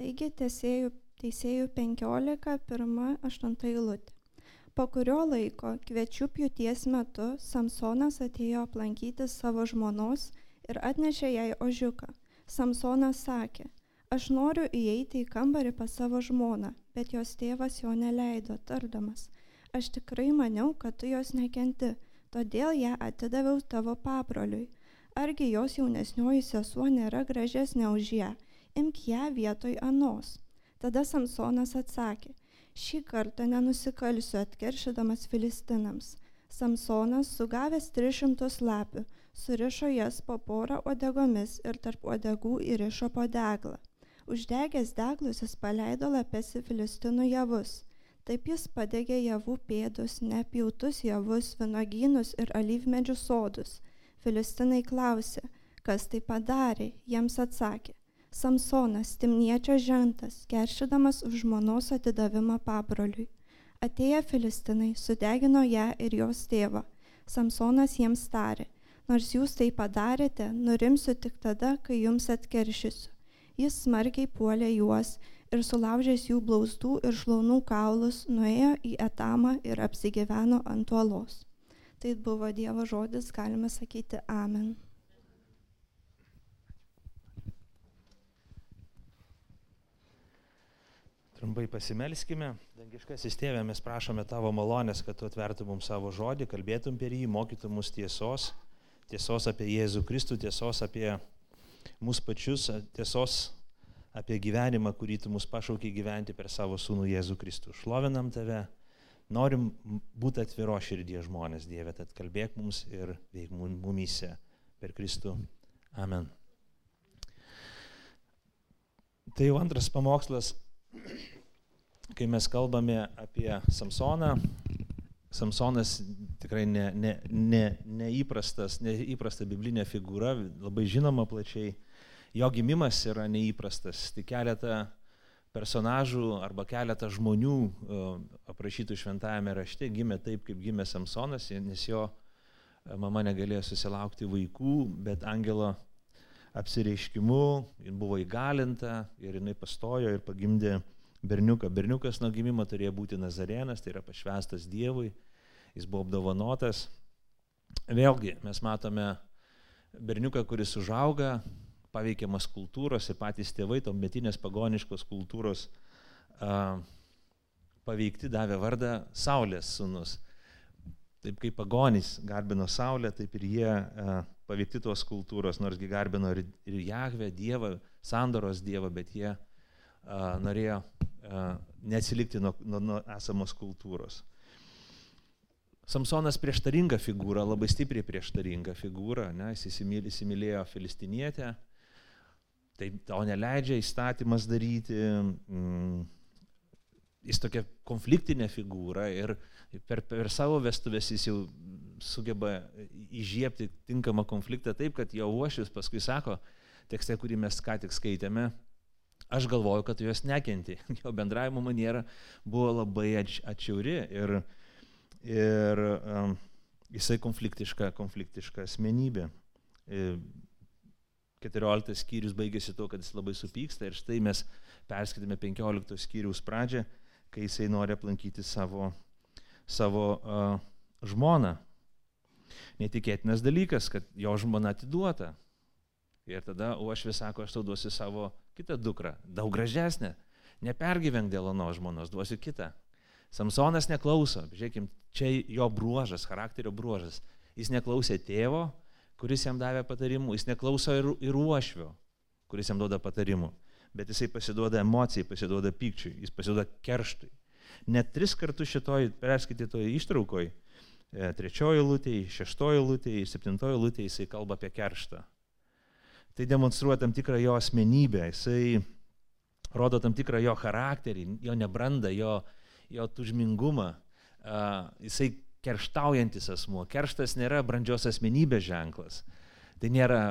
Taigi teisėjų, teisėjų 15, 1, 8 eilutė. Po kurio laiko kviečių pjūties metu Samsonas atėjo aplankyti savo žmonos ir atnešė jai ožiuką. Samsonas sakė, aš noriu įeiti į kambarį pas savo žmoną, bet jos tėvas jo neleido, tardamas, aš tikrai maniau, kad tu jos nekenti, todėl ją atidaviau tavo pabroliui. Argi jos jaunesnioji sesuo nėra gražesnė už ją? Imk ją vietoj anos. Tada Samsonas atsakė, šį kartą nenusikalsiu atkeršydamas filistinams. Samsonas, sugavęs 300 lapių, surišo jas po porą odegomis ir tarp odegų įrišo po deglą. Uždegęs deglus jis paleido lapes į filistinų javus. Taip jis padegė javų pėdus, nepjautus javus, vinogynus ir alyvmedžių sodus. Filistinai klausė, kas tai padarė, jiems atsakė, Samsonas, Timniečio žentas, keršydamas už žmonos atidavimą pabroliui. Atėję filistinai sudegino ją ir jos tėvą. Samsonas jiems tarė, nors jūs tai padarėte, nurimsiu tik tada, kai jums atkeršysiu. Jis smarkiai puolė juos ir sulaužęs jų blaustų ir šlaunų kaulus, nuėjo į etamą ir apsigyveno ant uolos. Tai buvo Dievo žodis, galime sakyti Amen. Trumpai pasimelskime. Dangiškasis tėvė, mes prašome tavo malonės, kad tu atvertum mums savo žodį, kalbėtum per jį, mokytum mus tiesos, tiesos apie Jėzų Kristų, tiesos apie mus pačius, tiesos apie gyvenimą, kurį tu mus pašaukiai gyventi per savo sūnų Jėzų Kristų. Šlovinam tave, norim būti atviro širdie žmonės, Dieve, tad kalbėk mums ir veik mumyse per Kristų. Amen. Tai jau antras pamokslas kai mes kalbame apie Samsoną, Samsonas tikrai ne, ne, ne, neįprastas, neįprasta biblinė figūra, labai žinoma plačiai. Jo gimimas yra neįprastas. Tik keletą personažų arba keletą žmonių aprašytų šventajame rašte gimė taip, kaip gimė Samsonas, nes jo e, mama negalėjo susilaukti vaikų, bet angelo apsireiškimu, jin buvo įgalinta ir jinai pastojo ir pagimdė berniuką. Berniukas nuo gimimo turėjo būti Nazarėnas, tai yra pašvestas Dievui, jis buvo apdovanotas. Vėlgi mes matome berniuką, kuris užauga, paveikiamas kultūros ir patys tėvai, tuometinės pagoniškos kultūros a, paveikti davė vardą Saulės sūnus. Taip kaip pagonys garbino Saulę, taip ir jie a, paveikti tos kultūros, norsgi garbino ir, ir Jahvę, Dievą, sandoros Dievą, bet jie a, norėjo a, neatsilikti nuo, nuo, nuo esamos kultūros. Samsonas prieštaringa figūra, labai stipriai prieštaringa figūra, ne, jis įsimylėjo filistinietę, tai to neleidžia įstatymas daryti, mm, jis tokia konfliktinė figūra ir per, per savo vestuvės jis jau sugeba įžiepti tinkamą konfliktą taip, kad jo uošius paskui sako, tekste, kurį mes ką tik skaitėme, aš galvoju, kad jos nekenti. Jo bendravimo maniera buvo labai atšiauri ir, ir um, jisai konfliktiška, konfliktiška asmenybė. 14 skyrius baigėsi tuo, kad jis labai supyksta ir štai mes perskaitėme 15 skyrius pradžią, kai jisai nori aplankyti savo, savo uh, žmoną netikėtinas dalykas, kad jo žmona atiduota. Ir tada uošvis sako, aš tau duosiu savo kitą dukrą, daug gražesnę. Nepergyvenk dėl ano žmonos, duosiu kitą. Samsonas neklauso, žiūrėkim, čia jo bruožas, charakterio bruožas. Jis neklausė tėvo, kuris jam davė patarimų, jis neklauso ir, ir uošvio, kuris jam duoda patarimų, bet jisai pasiduoda emocijai, pasiduoda pykčiui, jis pasiduoda kerštui. Net tris kartus šitoj perskaitytoje ištraukoje E, trečioji lūtėje, šeštoji lūtėje, septintoji lūtėje jisai kalba apie kerštą. Tai demonstruoja tam tikrą jo asmenybę, jisai rodo tam tikrą jo charakterį, jo nebrandą, jo, jo tužmingumą. Jisai kerštaujantis asmuo. Kerštas nėra brandžios asmenybės ženklas. Tai nėra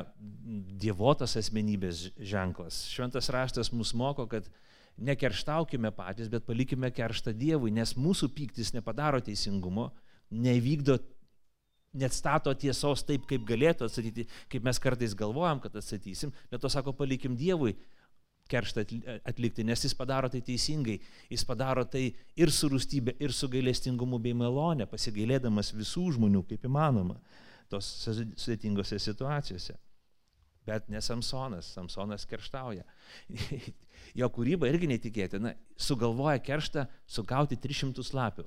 dievotos asmenybės ženklas. Šventas raštas mus moko, kad nekerštaukime patys, bet palikime kerštą Dievui, nes mūsų pyktis nepadaro teisingumo, nevykdo, net stato tiesos taip, kaip galėtų atstatyti, kaip mes kartais galvojam, kad atstatysim, bet to sako, palikim Dievui. kerštą atlikti, nes jis padaro tai teisingai, jis padaro tai ir su rūstybė, ir su gailestingumu bei malonė, pasigailėdamas visų žmonių kaip įmanoma tos sudėtingose situacijose. Bet ne Samsonas, Samsonas kerštauja. Jo kūryba irgi netikėtina, sugalvoja kerštą sugauti 300 lapių.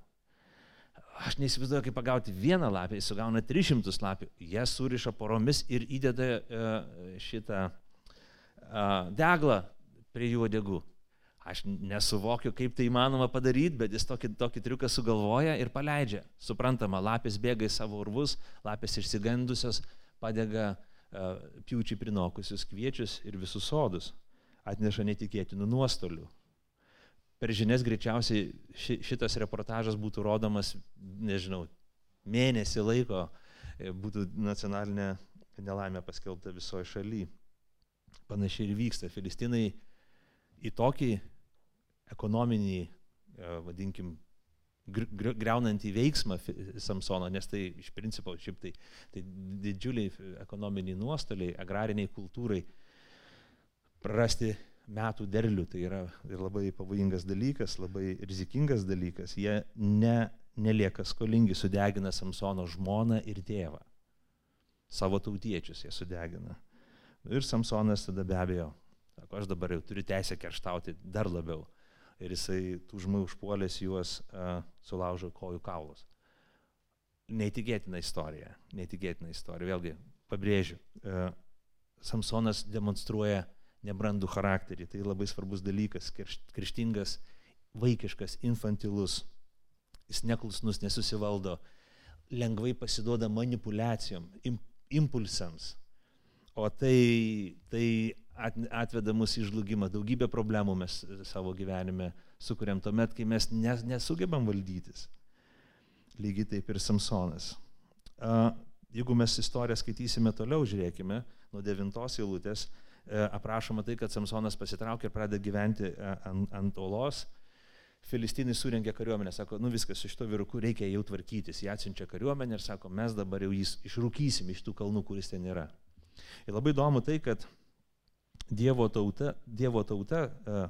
Aš neįsivaizduoju, kaip pagauti vieną lapę, jis sugauna 300 lapių, jas suriša poromis ir įdeda uh, šitą uh, deglą prie jų odegų. Aš nesuvokiu, kaip tai įmanoma padaryti, bet jis tokį, tokį triuką sugalvoja ir paleidžia. Suprantama, lapės bėga į savo urvus, lapės išsigandusios padega uh, piūčiai prinokusius kviečius ir visus sodus. Atneša netikėtinų nuostolių per žinias greičiausiai ši, šitas reportažas būtų rodomas, nežinau, mėnesį laiko, e, būtų nacionalinė nelaimė paskelbta visoje šalyje. Panašiai ir vyksta. Filistinai į tokį ekonominį, e, vadinkim, greunantį veiksmą Samsono, nes tai iš principo šiaip tai, tai didžiuliai ekonominiai nuostoliai agrariniai kultūrai prarasti metų derlių, tai yra ir labai pavojingas dalykas, labai rizikingas dalykas. Jie ne, nelieka skolingi, sudegina Samsono žmoną ir tėvą. Savo tautiečius jie sudegina. Ir Samsonas tada be abejo, sako, aš dabar jau turiu teisę kerštauti dar labiau. Ir jisai tų žmonių užpuolęs juos uh, sulaužo kojų kaulus. Neįtikėtina istorija, neįtikėtina istorija. Vėlgi, pabrėžiu, uh, Samsonas demonstruoja nebrandų charakterį. Tai labai svarbus dalykas, krštingas, vaikiškas, infantilus, jis neklusnus, nesusivaldo, lengvai pasiduoda manipulacijom, impulsams. O tai, tai atveda mus į žlugimą. Daugybę problemų mes savo gyvenime sukuriam tuomet, kai mes nesugebam valdytis. Lygiai taip ir Samsonas. Jeigu mes istoriją skaitysime toliau, žiūrėkime, nuo devintos eilutės, E, aprašoma tai, kad Samsonas pasitraukė ir pradeda gyventi e, ant, ant olos. Filistinai surengė kariuomenę, sako, nu viskas, iš to vyruku reikia jau tvarkytis. Jie atsiunčia kariuomenę ir sako, mes dabar jau jį išrūkysim iš tų kalnų, kuris ten yra. Ir labai įdomu tai, kad Dievo tauta, Dievo tauta uh,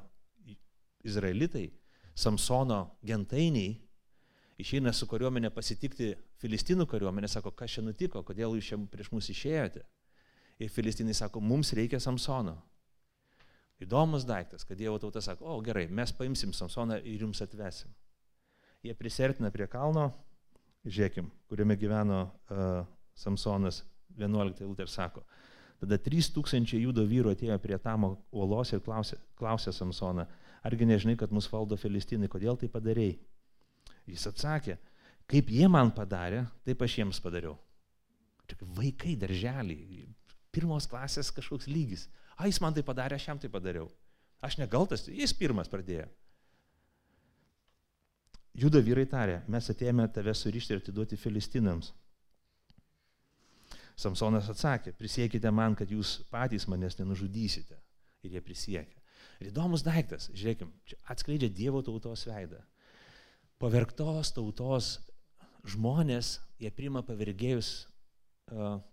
izraelitai, Samsono gentainiai, išeina su kariuomenė pasitikti Filistinų kariuomenę, sako, kas čia nutiko, kodėl jūs čia prieš mus išėjote. Ir filistinai sako, mums reikia Samsono. Įdomus daiktas, kad Dievo tauta sako, o gerai, mes paimsim Samsoną ir jums atvesim. Jie prisertina prie kalno, žiūrėkim, kuriame gyveno uh, Samsonas 11 eilutė ir sako, tada 3000 judo vyrų atėjo prie Tamo uolos ir klausė, klausė Samsoną, argi nežinai, kad mus valdo filistinai, kodėl tai padarėjai? Jis atsakė, kaip jie man padarė, taip aš jiems padariau. Čia vaikai darželį, pirmos klasės kažkoks lygis. A, jis man tai padarė, aš jam tai padariau. Aš negaltas, jis pirmas pradėjo. Judo vyrai tarė, mes atėjome tave surišti ir atiduoti filistinams. Samsonas atsakė, prisiekite man, kad jūs patys manęs nenužudysite. Ir jie prisiekė. Ir įdomus daiktas, žiūrėkim, čia atskleidžia Dievo tautos veidą. Pavergtos tautos žmonės, jie priima pavergėjus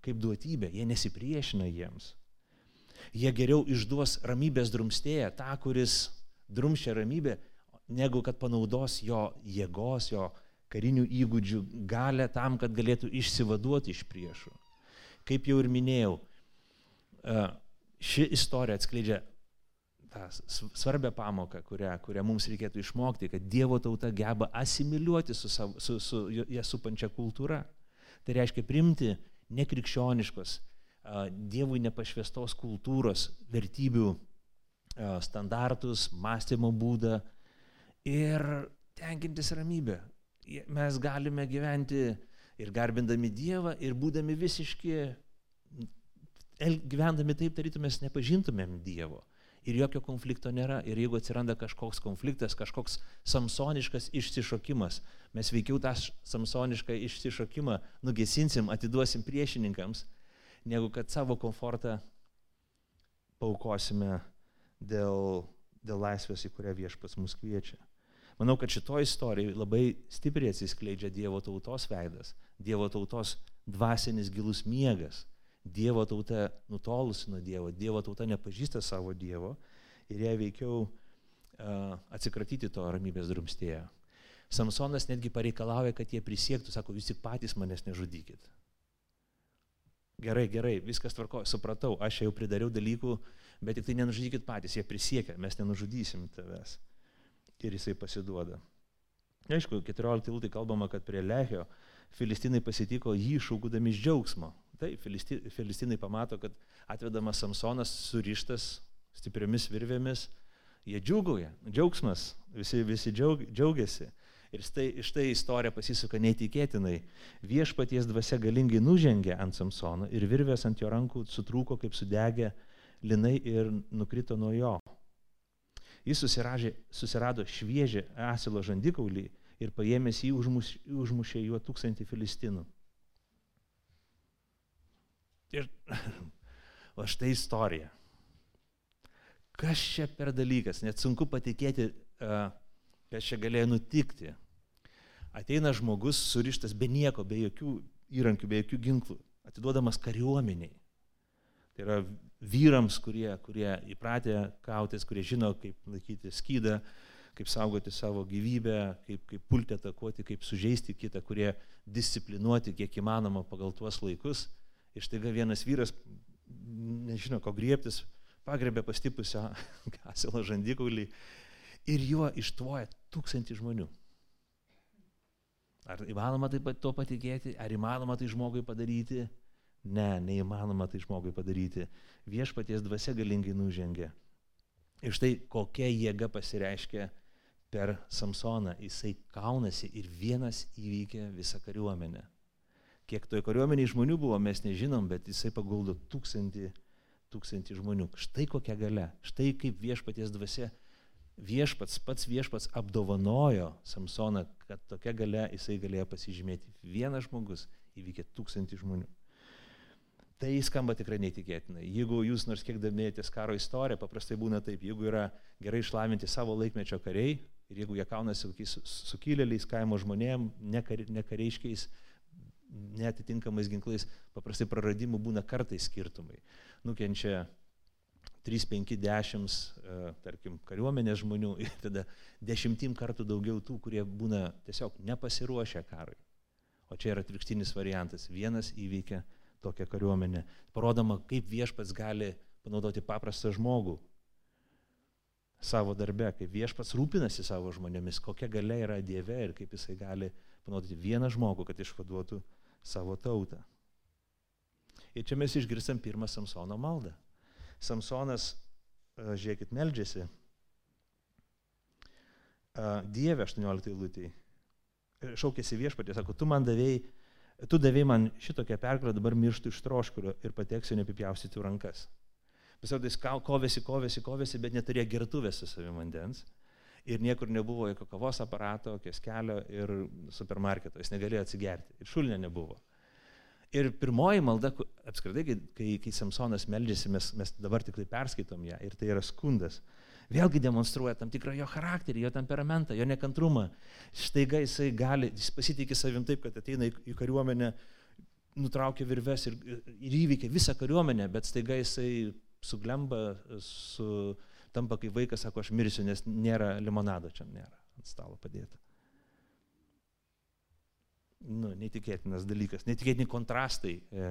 kaip duotybė, jie nesipriešina jiems. Jie geriau išduos ramybės drumstėją, tą, kuris drumščia ramybę, negu kad panaudos jo jėgos, jo karinių įgūdžių galę tam, kad galėtų išsivaduoti iš priešų. Kaip jau ir minėjau, ši istorija atskleidžia tą svarbę pamoką, kurią, kurią mums reikėtų išmokti, kad Dievo tauta geba asimiliuoti su, savo, su, su ją supančia kultūra. Tai reiškia primti nekrikščioniškos, Dievui nepašvestos kultūros, vertybių standartus, mąstymo būdą ir tenkintis ramybę. Mes galime gyventi ir garbindami Dievą, ir būdami visiški, gyvendami taip, tarytum mes nepažintumėm Dievo ir jokio konflikto nėra. Ir jeigu atsiranda kažkoks konfliktas, kažkoks samsoniškas išsišokimas, mes veikiau tą samsonišką išsišokimą nugesinsim, atiduosim priešininkams, negu kad savo komfortą paukosime dėl, dėl laisvės, į kurią viešpas mus kviečia. Manau, kad šitoje istorijoje labai stipriai atsiskleidžia Dievo tautos veidas, Dievo tautos dvasinis gilus miegas Dievo tauta nutolusi nuo Dievo, Dievo tauta nepažįsta savo Dievo ir jai veikiau uh, atsikratyti to ramybės drumstėjo. Samsonas netgi pareikalauja, kad jie prisiektų, sako, visi patys manęs nežudykit. Gerai, gerai, viskas tvarko, supratau, aš jau pridariau dalykų, bet tik tai nenužudykit patys, jie prisiekia, mes nenužudysim tavęs. Ir jisai pasiduoda. Aišku, 14 lūtai kalbama, kad prie Lehio filistinai pasitiko jį šaukudami iš džiaugsmo. Taip, filistinai pamato, kad atvedamas Samsonas surištas stipriomis virvėmis, jie džiugauja, džiaugsmas, visi, visi džiaug, džiaugiasi. Ir štai, štai istorija pasisuka neįtikėtinai. Viešpaties dvasia galingai nužengė ant Samsono ir virvės ant jo rankų sutrūko kaip sudegę linai ir nukrito nuo jo. Jis susiražė, susirado šviežią asilo žandikaulį ir paėmęs jį užmuš, užmušė juo tūkstantį filistinų. Ir o štai istorija. Kas čia per dalykas? Net sunku patikėti, kas čia galėjo nutikti. Ateina žmogus surištas be nieko, be jokių įrankių, be jokių ginklų, atiduodamas kariuomeniai. Tai yra vyrams, kurie, kurie įpratę kautis, kurie žino, kaip laikyti skydą, kaip saugoti savo gyvybę, kaip, kaip pulti atakuoti, kaip sužeisti kitą, kurie disciplinuoti kiek įmanoma pagal tuos laikus. Ir štaiga vienas vyras, nežino, ko griebtis, pagrebė pastipusią kasilo žandikaulį ir juo ištvoja tūkstantį žmonių. Ar įmanoma tai, to patikėti, ar įmanoma tai žmogui padaryti? Ne, neįmanoma tai žmogui padaryti. Viešpaties dvasia galingai nužengė. Ir štai kokia jėga pasireiškia per Samsoną. Jisai kaunasi ir vienas įvykė visą kariuomenę. Kiek toje kariuomenėje žmonių buvo, mes nežinom, bet jisai paguldo tūkstantį, tūkstantį žmonių. Štai kokia gale, štai kaip viešpaties dvasia, viešpats, pats viešpats apdovanojo Samsoną, kad tokia gale jisai galėjo pasižymėti. Vienas žmogus įvykė tūkstantį žmonių. Tai skamba tikrai neįtikėtinai. Jeigu jūs nors kiek domėjotės karo istoriją, paprastai būna taip, jeigu yra gerai išlavinti savo laikmečio kariai, Ir jeigu jie kaunasi kokiais sukilėliais, kaimo žmonėm, nekareiškiais, netitinkamais ginklais, paprastai praradimų būna kartais skirtumai. Nukenčia 3, 5, 10, tarkim, kariuomenės žmonių ir tada dešimtim kartų daugiau tų, kurie būna tiesiog nepasiruošę karui. O čia yra atvirkštinis variantas. Vienas įveikia tokią kariuomenę. Parodoma, kaip viešpats gali panaudoti paprastą žmogų, savo darbe, kaip viešpats rūpinasi savo žmonėmis, kokia galia yra Dieve ir kaip jisai gali panaudoti vieną žmogų, kad išvaduotų savo tautą. Ir čia mes išgirstam pirmą Samsono maldą. Samsonas, žiūrėkit, meldžiasi. Dieve 18 lūtį. Šaukėsi viešpatė, sako, tu man davėjai, tu davėjai man šitokią pergalę, dabar mirštų iš troškulio ir pateksiu nepipjaustytų rankas. Pasirodo, jis kovėsi, kovėsi, kovėsi, bet neturėjo gertuvės su savimi vandens. Ir niekur nebuvo jokio kavos aparato, kioskelio ir supermarketo. Jis negalėjo atsigerti. Ir šulinė nebuvo. Ir pirmoji malda, apskritai, kai, kai, Samsonas meldžiasi, mes, mes dabar tik tai perskaitom ją ir tai yra skundas. Vėlgi demonstruoja tam tikrą jo charakterį, jo temperamentą, jo nekantrumą. Štaiga jisai gali, jis pasitikė savim taip, kad ateina į, kariuomenę, nutraukia virves ir, ir įveikia visą kariuomenę, bet staiga jisai suglemba, su, tampa kaip vaikas, sako, aš mirsiu, nes nėra limonado čia nėra ant stalo padėta. Nu, neįtikėtinas dalykas, neįtikėtini kontrastai e, e,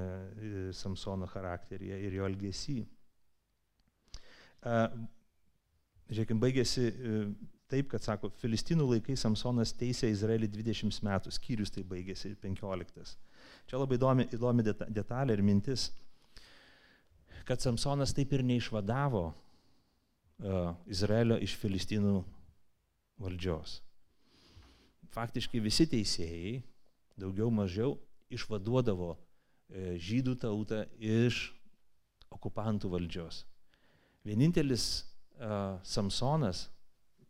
Samsono charakteryje ir jo elgesy. E, Žiūrėkime, baigėsi e, taip, kad sako, Filistinų laikais Samsonas teisė Izraelį 20 metų, skyrius tai baigėsi 15. Čia labai įdomi, įdomi detalė ir mintis kad Samsonas taip ir neišvadavo uh, Izraelio iš Filistinų valdžios. Faktiškai visi teisėjai, daugiau mažiau, išvaduodavo uh, žydų tautą iš okupantų valdžios. Vienintelis uh, Samsonas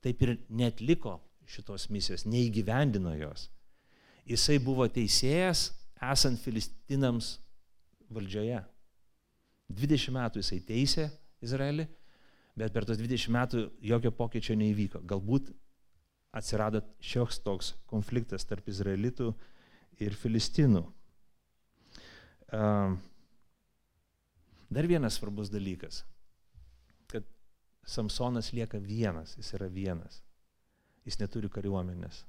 taip ir netliko šitos misijos, neįgyvendino jos. Jisai buvo teisėjas esant filistinams valdžioje. 20 metų jisai teisė Izraelį, bet per tos 20 metų jokio pokyčio neįvyko. Galbūt atsirado šioks toks konfliktas tarp izraelitų ir filistinų. Dar vienas svarbus dalykas, Samsonas lieka vienas, jis yra vienas. Jis neturi kariuomenės.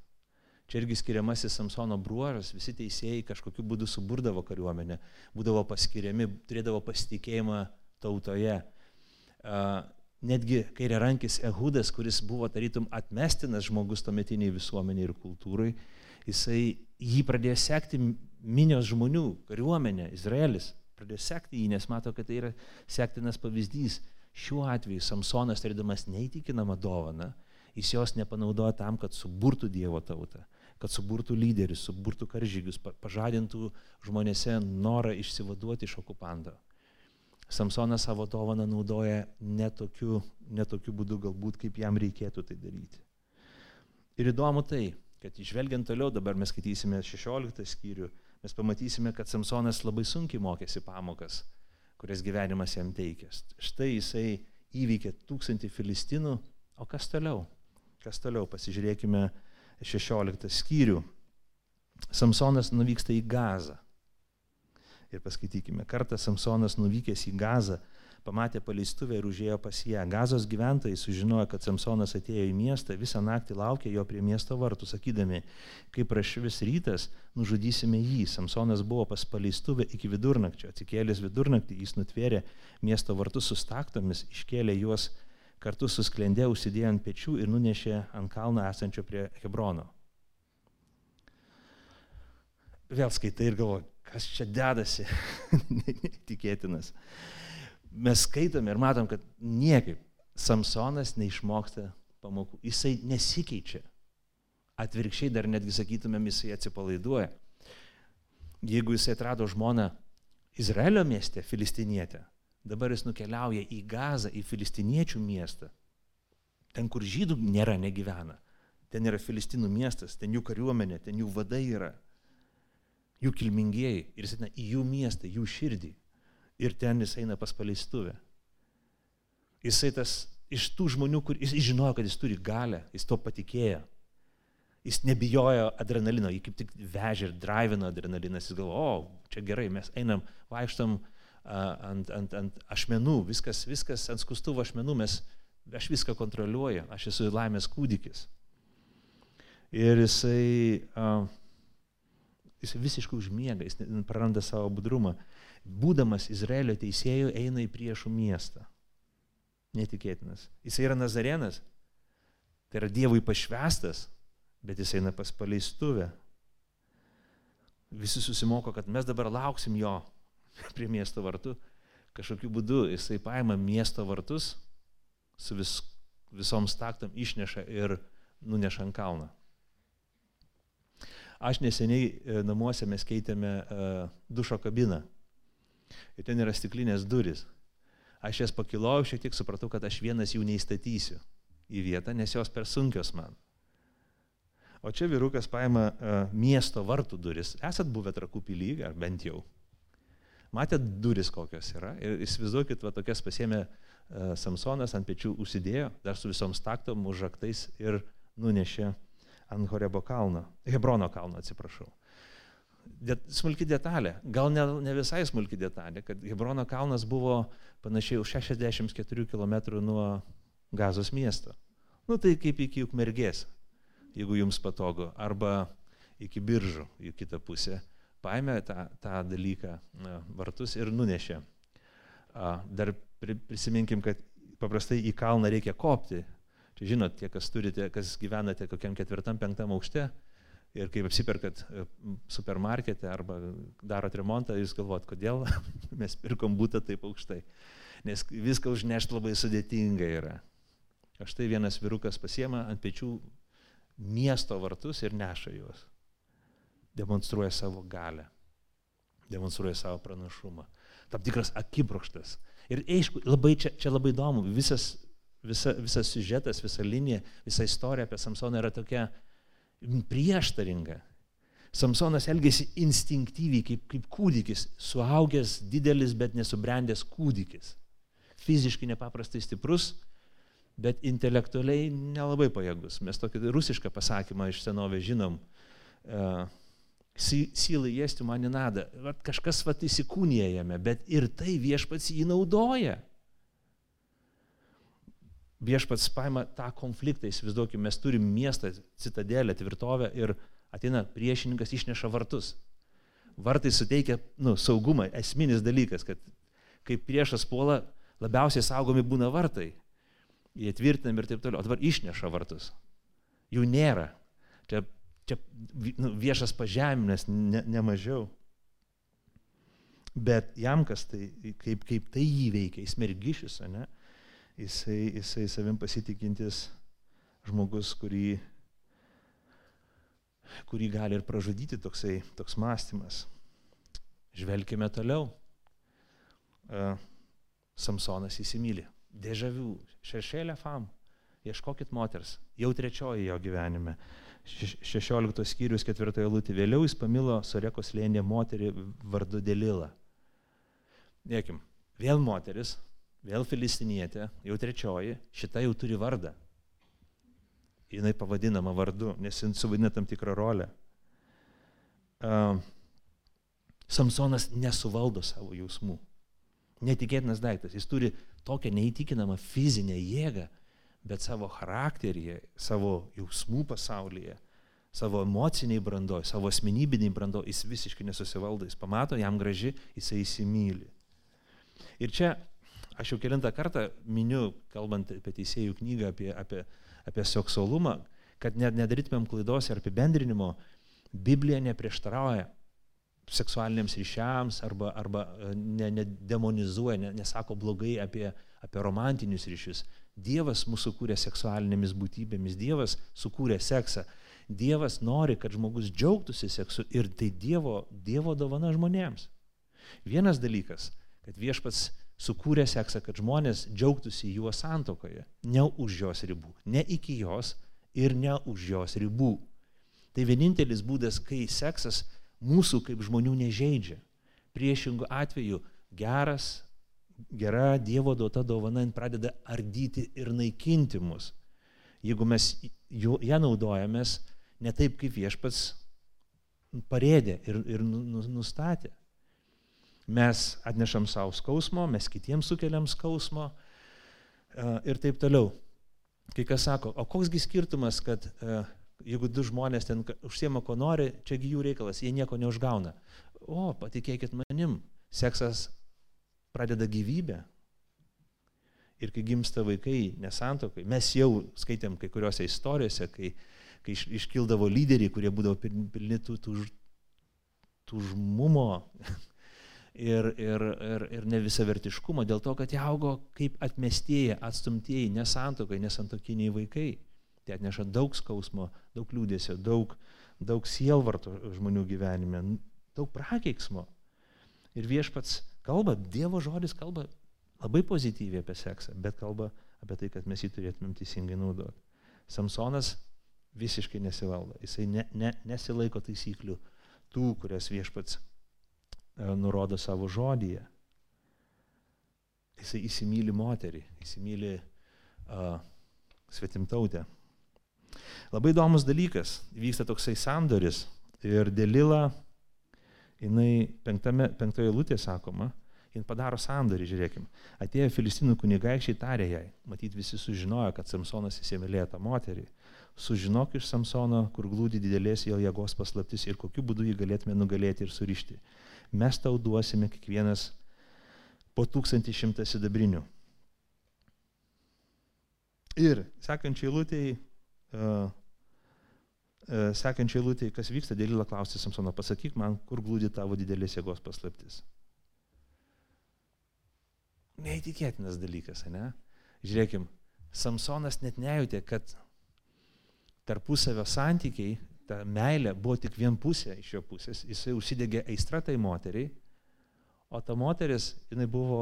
Čia irgi skiriamasis Samsono bruožas, visi teisėjai kažkokiu būdu suburdavo kariuomenę, būdavo paskiriami, turėdavo pasitikėjimą tautoje. Netgi kairiarankis Ehudas, kuris buvo tarytum atmestinas žmogus tuometiniai visuomeniai ir kultūrai, jisai jį pradėjo sekti minios žmonių, kariuomenė, Izraelis pradėjo sekti jį, nes mato, kad tai yra sektinas pavyzdys. Šiuo atveju Samsonas turėdamas neįtikinamą dovaną, jis jos nepanaudoja tam, kad suburtų Dievo tautą, kad suburtų lyderius, suburtų karžygius, pažadintų žmonėse norą išsivaduoti iš okupanto. Samsonas savo dovaną naudoja netokiu, netokiu būdu galbūt, kaip jam reikėtų tai daryti. Ir įdomu tai, kad išvelgiant toliau, dabar mes skaitysime 16 skyrių, mes pamatysime, kad Samsonas labai sunkiai mokėsi pamokas, kurias gyvenimas jam teikęs. Štai jisai įveikė tūkstantį filistinų, o kas toliau? Kas toliau? Pasižiūrėkime 16 skyrių. Samsonas nuvyksta į Gazą. Ir paskaitykime, kartą Samsonas nuvykęs į Gazą pamatė paleistuvę ir užėjo pas ją. Gazos gyventojai sužinojo, kad Samsonas atėjo į miestą, visą naktį laukė jo prie miesto vartų, sakydami, kai prašvis rytas, nužudysime jį. Samsonas buvo pas paleistuvę iki vidurnakčio. Atsikėlęs vidurnaktį jis nutvėrė miesto vartus su staktomis, iškėlė juos kartu su sklendė, užsidėjo ant pečių ir nunešė ant kalno esančio prie Hebrono. Vėl skaitai ir galvoji, kas čia dedasi, netikėtinas mes skaitome ir matom, kad niekaip Samsonas neišmoksta pamokų. Jisai nesikeičia. Atvirkščiai dar netgi sakytumėm, jisai atsipalaiduoja. Jeigu jisai atrado žmoną Izraelio mieste, filistinietę, dabar jis nukeliauja į Gazą, į filistiniečių miestą. Ten, kur žydų nėra, negyvena. Ten yra filistinų miestas, ten jų kariuomenė, ten jų vadai yra. Jų kilmingieji. Ir jis eina į jų miestą, jų širdį ir ten jis eina pas paleistuvę. Jisai tas iš tų žmonių, kur jis žinojo, kad jis turi galę, jis to patikėjo. Jis nebijojo adrenalino, jį kaip tik vežė ir drivino adrenalinas, jis galvojo, o, čia gerai, mes einam, vaikštam ant, ant, ant ašmenų, viskas, viskas ant skustuvo ašmenų, mes, aš viską kontroliuoju, aš esu laimės kūdikis. Ir jisai, uh, jisai visiškai užmiega, jis praranda savo budrumą būdamas Izraelio teisėjų, eina į priešų miestą. Netikėtinas. Jis yra Nazarenas, tai yra Dievui pašvestas, bet jis eina pas paleistuvę. Visi susimoko, kad mes dabar lauksim jo prie miesto vartų. Kažkokiu būdu jisai paima miesto vartus, su vis, visom staktom išneša ir nuneša ant kalną. Aš neseniai e, namuose mes keitėme uh, dušo kabiną ir ten yra stiklinės duris. Aš jas pakilojau, šiek tiek supratau, kad aš vienas jų neįstatysiu į vietą, nes jos per sunkios man. O čia vyrukas paima uh, miesto vartų duris. Esat buvę trakų pilyg, ar bent jau. Matėt duris kokios yra. Ir įsivaizduokit, va tokias pasėmė uh, Samsonas ant pečių užsidėjo, dar su visom staktom, užraktais ir nunešė ant Horebo kalno, Hebrono kalno, atsiprašau det, smulki detalė, gal ne, ne visai smulki detalė, kad Hebrono kalnas buvo panašiai už 64 km nuo Gazos miesto. Nu tai kaip iki Ukmergės, jeigu jums patogu, arba iki biržų į kitą pusę. Paėmė tą, tą dalyką vartus ir nunešė. Dar prisiminkim, kad paprastai į kalną reikia kopti. Čia žinot, tie, kas turite, kas gyvenate kokiam ketvirtam, penktam aukšte, Ir kaip apsiperkat e, supermarkete arba darot remontą, jūs galvot, kodėl mes pirkom būtą taip aukštai. Nes viską užnešti labai sudėtinga yra. Aš tai vienas virukas pasiema ant pečių miesto vartus ir neša juos. Demonstruoja savo galę. Demonstruoja savo pranašumą. Tam tikras akibrokštas. Ir aišku, labai čia, čia labai įdomu, visas, visa, visas siužetas, visa linija, visa istorija apie Samsoną yra tokia, prieštaringa. Samsonas elgėsi instinktyviai, kaip, kaip kūdikis, suaugęs, didelis, bet nesubrendęs kūdikis. Fiziškai nepaprastai stiprus, bet intelektualiai nelabai pajėgus. Mes tokį rusišką pasakymą iš senovės žinom. Uh, Sylai jėsti man nenada. Kažkas vat įsikūnija jame, bet ir tai viešpats jį naudoja. Viešpats paima tą konfliktą, įsivaizduokime, mes turim miestą, citadelę, tvirtovę ir ateina priešininkas, išneša vartus. Vartai suteikia nu, saugumą, esminis dalykas, kad kai priešas puola, labiausiai saugomi būna vartai. Jie tvirtinami ir taip toliau. O dabar išneša vartus. Jų nėra. Čia, čia nu, viešas pažeminęs, ne, ne mažiau. Bet jam kas tai, kaip, kaip tai jį veikia, jis mergišis, ne? Jisai, jisai savim pasitikintis žmogus, kurį, kurį gali ir pražudyti toksai, toks mąstymas. Žvelkime toliau. Uh, Samsonas įsimylė. Dežavių, šešėlė fam. Ieškokit moters. Jau trečioji jo gyvenime. 16 skyrius 4 lūtį. Vėliau jis pamilo Sorekos lėnė moterį vardu Delila. Dėkim, vėl moteris, vėl filistinietė, jau trečioji, šita jau turi vardą. Jinai pavadinama vardu, nes jis suvaidina tam tikrą rolę. Uh, Samsonas nesuvaldo savo jausmų. Netikėtinas daiktas. Jis turi tokią neįtikinamą fizinę jėgą, bet savo charakteryje, savo jausmų pasaulyje, savo emociniai brandoj, savo asmenybiniai brandoj, jis visiškai nesusivaldo, jis pamato, jam graži, jisai įsimyli. Ir čia aš jau kilintą kartą miniu, kalbant apie teisėjų knygą, apie, apie, apie seksualumą, kad net nedarytumėm klaidos ir apibendrinimo, Biblija neprieštarauja seksualiniams ryšiams arba, arba e, nedemonizuoja, ne, ne nesako blogai apie, apie romantinius ryšius. Dievas mūsų kūrė seksualinėmis būtybėmis, Dievas sukūrė seksą. Dievas nori, kad žmogus džiaugtųsi seksu ir tai Dievo, dievo dovana žmonėms. Vienas dalykas, kad viešpats sukūrė seksą, kad žmonės džiaugtųsi juo santokoje, ne už jos ribų, ne iki jos ir ne už jos ribų. Tai vienintelis būdas, kai seksas mūsų kaip žmonių nežaidžia. Priešingų atveju geras, gera Dievo duota dovana pradeda ardyti ir naikinti mus. Jeigu mes ją naudojamės ne taip, kaip viešpats parėdė ir, ir nu, nu, nustatė. Mes atnešam savo skausmo, mes kitiems sukeliam skausmo ir taip toliau. Kai kas sako, o koksgi skirtumas, kad jeigu du žmonės ten užsiema ko nori, čiagi jų reikalas, jie nieko neužgauna. O, patikėkit manim, seksas pradeda gyvybę. Ir kai gimsta vaikai nesantokai, mes jau skaitėm kai kuriuose istorijose, kai, kai iš, iškildavo lyderiai, kurie būdavo pilni tų, tų, tų žmumo ir, ir, ir, ir nevisavertiškumo, dėl to, kad jie augo kaip atmestieji, atstumtieji, nesantokai, nesantokiniai vaikai. Tai atneša daug skausmo, daug liūdėsio, daug, daug sielvarto žmonių gyvenime, daug prakeiksmo. Ir viešpats kalba, Dievo žodis kalba labai pozityviai apie seksą, bet kalba apie tai, kad mes jį turėtumėm teisingai naudoti. Samsonas visiškai nesivaldo, jisai ne, ne, nesilaiko taisyklių tų, kurias viešpats nurodo savo žodyje. Jisai įsimylį moterį, įsimylį uh, svetimtautę. Labai įdomus dalykas, vyksta toksai sandoris ir Delila, jinai penktame, penktoje lūtėje sakoma, jin padaro sandorį, žiūrėkim. Atėjo filistinų kunigaikščiai tarė jai, matyt visi sužinojo, kad Samsonas įsimylėjo tą moterį. Sužinok iš Samsono, kur glūdi didelės jo jėgos paslaptis ir kokiu būdu jį galėtume nugalėti ir surišti. Mes tau duosime kiekvienas po 1100 sidabrinių. Ir sekančiai lūtėjai sekančiai lūtė, kas vyksta, Dėlila klausė Samsono, pasakyk man, kur glūdi tavo didelės jėgos paslaptis. Neįtikėtinas dalykas, ne? Žiūrėkim, Samsonas net nejutė, kad tarpusavio santykiai, ta meilė buvo tik vienpusė iš jo pusės, jisai užsidegė aistra tai moteriai, o ta moteris, jinai buvo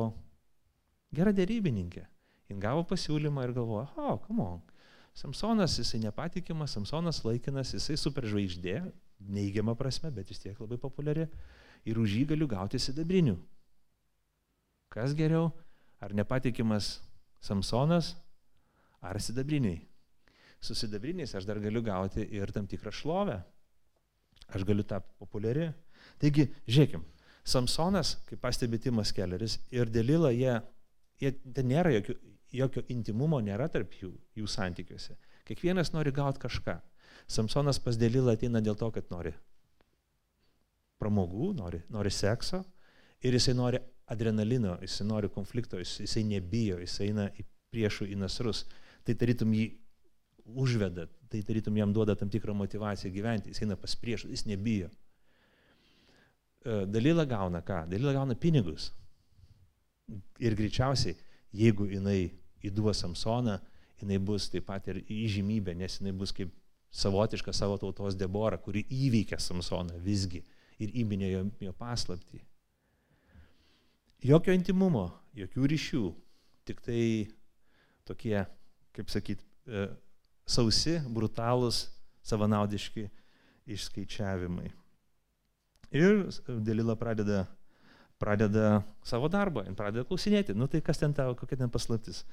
gera dėrybininkė. Jis gavo pasiūlymą ir galvojo, o, oh, come on, Samsonas, jisai nepatikimas, Samsonas laikinas, jisai superžvaigždė, neigiama prasme, bet vis tiek labai populiari. Ir už jį galiu gauti sidabrinių. Kas geriau, ar nepatikimas Samsonas, ar sidabriniai? Su sidabriniais aš dar galiu gauti ir tam tikrą šlovę. Aš galiu tapti populiari. Taigi, žiūrėkim, Samsonas, kaip pastebėtimas kelleris, ir Delila, jie, jie ten nėra jokių, jokio intimumo nėra tarp jų, jų santykiuose. Kiekvienas nori gauti kažką. Samsonas pas Delilą ateina dėl to, kad nori pramogų, nori, nori sekso ir jisai nori adrenalino, jisai nori konflikto, jisai nebijo, jisai eina į priešų į nasrus. Tai tarytum jį užveda, tai tarytum jam duoda tam tikrą motivaciją gyventi, jis eina pas priešų, jis nebijo. E, Dalila gauna ką? Dalila gauna pinigus. Ir greičiausiai, jeigu jinai įduos Samsoną, jinai bus taip pat ir įžymybė, nes jinai bus kaip savotiška savo tautos Debora, kuri įveikė Samsoną visgi ir įminė jo, jo paslapti. Jokio intimumo, jokių ryšių, tik tai tokie, kaip sakyt, e, sausi, brutalūs, savanaudiški išskaičiavimai. Ir Delila pradeda, pradeda savo darbą, pradeda klausinėti, nu tai kas ten tavo, kokia ten paslaptis.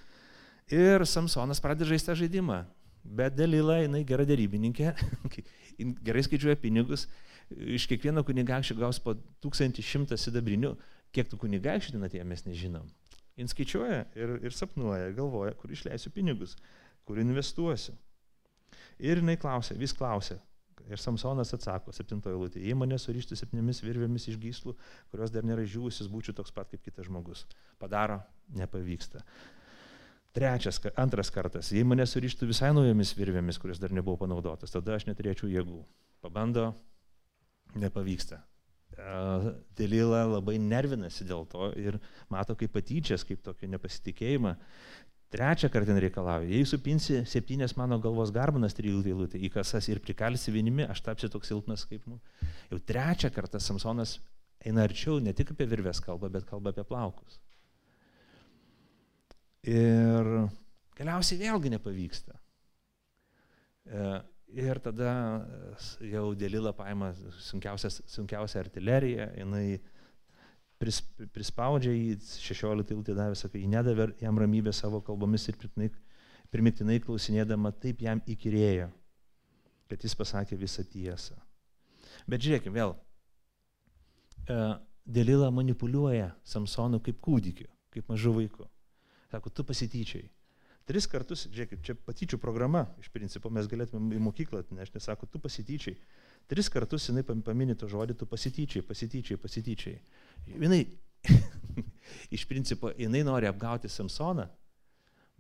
Ir Samsonas pradeda žaisti tą žaidimą. Bet Delila, jinai gera dėrybininkė, gerai skaičiuoja pinigus, iš kiekvieno kunigaikščio gaus po 1100 sidabrinių, kiek tų kunigaikščių ten atėjo mes nežinom. Jis skaičiuoja ir, ir sapnuoja, galvoja, kur išleisiu pinigus, kur investuosiu. Ir jinai klausia, vis klausia. Ir Samsonas atsako, septintojo lūtė, jei mane surištų septynėmis virvėmis iš gyslų, kurios dar nėra žuvusius, būčiau toks pat kaip kitas žmogus. Padaro, nepavyksta. Trečias, antras kartas, jei mane surištų visai naujomis virvėmis, kurios dar nebuvo panaudotas, tada aš neturėčiau jėgų. Pabando, nepavyksta. Delila labai nervinasi dėl to ir mato kaip patyčias, kaip tokį nepasitikėjimą. Trečią kartą reikalauja, jei supinsi septynės mano galvos garbanas trijų eilutė į kasas ir prikalsi vienimi, aš tapsiu toks silpnas kaip mu. Jau trečią kartą Samsonas eina arčiau, ne tik apie virvės kalbą, bet kalba apie plaukus. Ir galiausiai vėlgi nepavyksta. E, ir tada jau Delila paima sunkiausią artileriją, jinai pris, prispaudžia jį, 16 eilutė davė, sakai, jį nedavė jam ramybę savo kalbomis ir primiktinai klausinėdama taip jam įkyrėjo, kad jis pasakė visą tiesą. Bet žiūrėkime vėl, e, Delila manipuliuoja Samsonu kaip kūdikiu, kaip mažu vaiku. Sako, tu pasityčiai. Tris kartus, žiūrėkit, čia patyčių programa, iš principo mes galėtume į mokyklą atnešti, sako, tu pasityčiai. Tris kartus jinai paminė to žodį, tu pasityčiai, pasityčiai, pasityčiai. Jinai, iš principo, jinai nori apgauti Samsoną,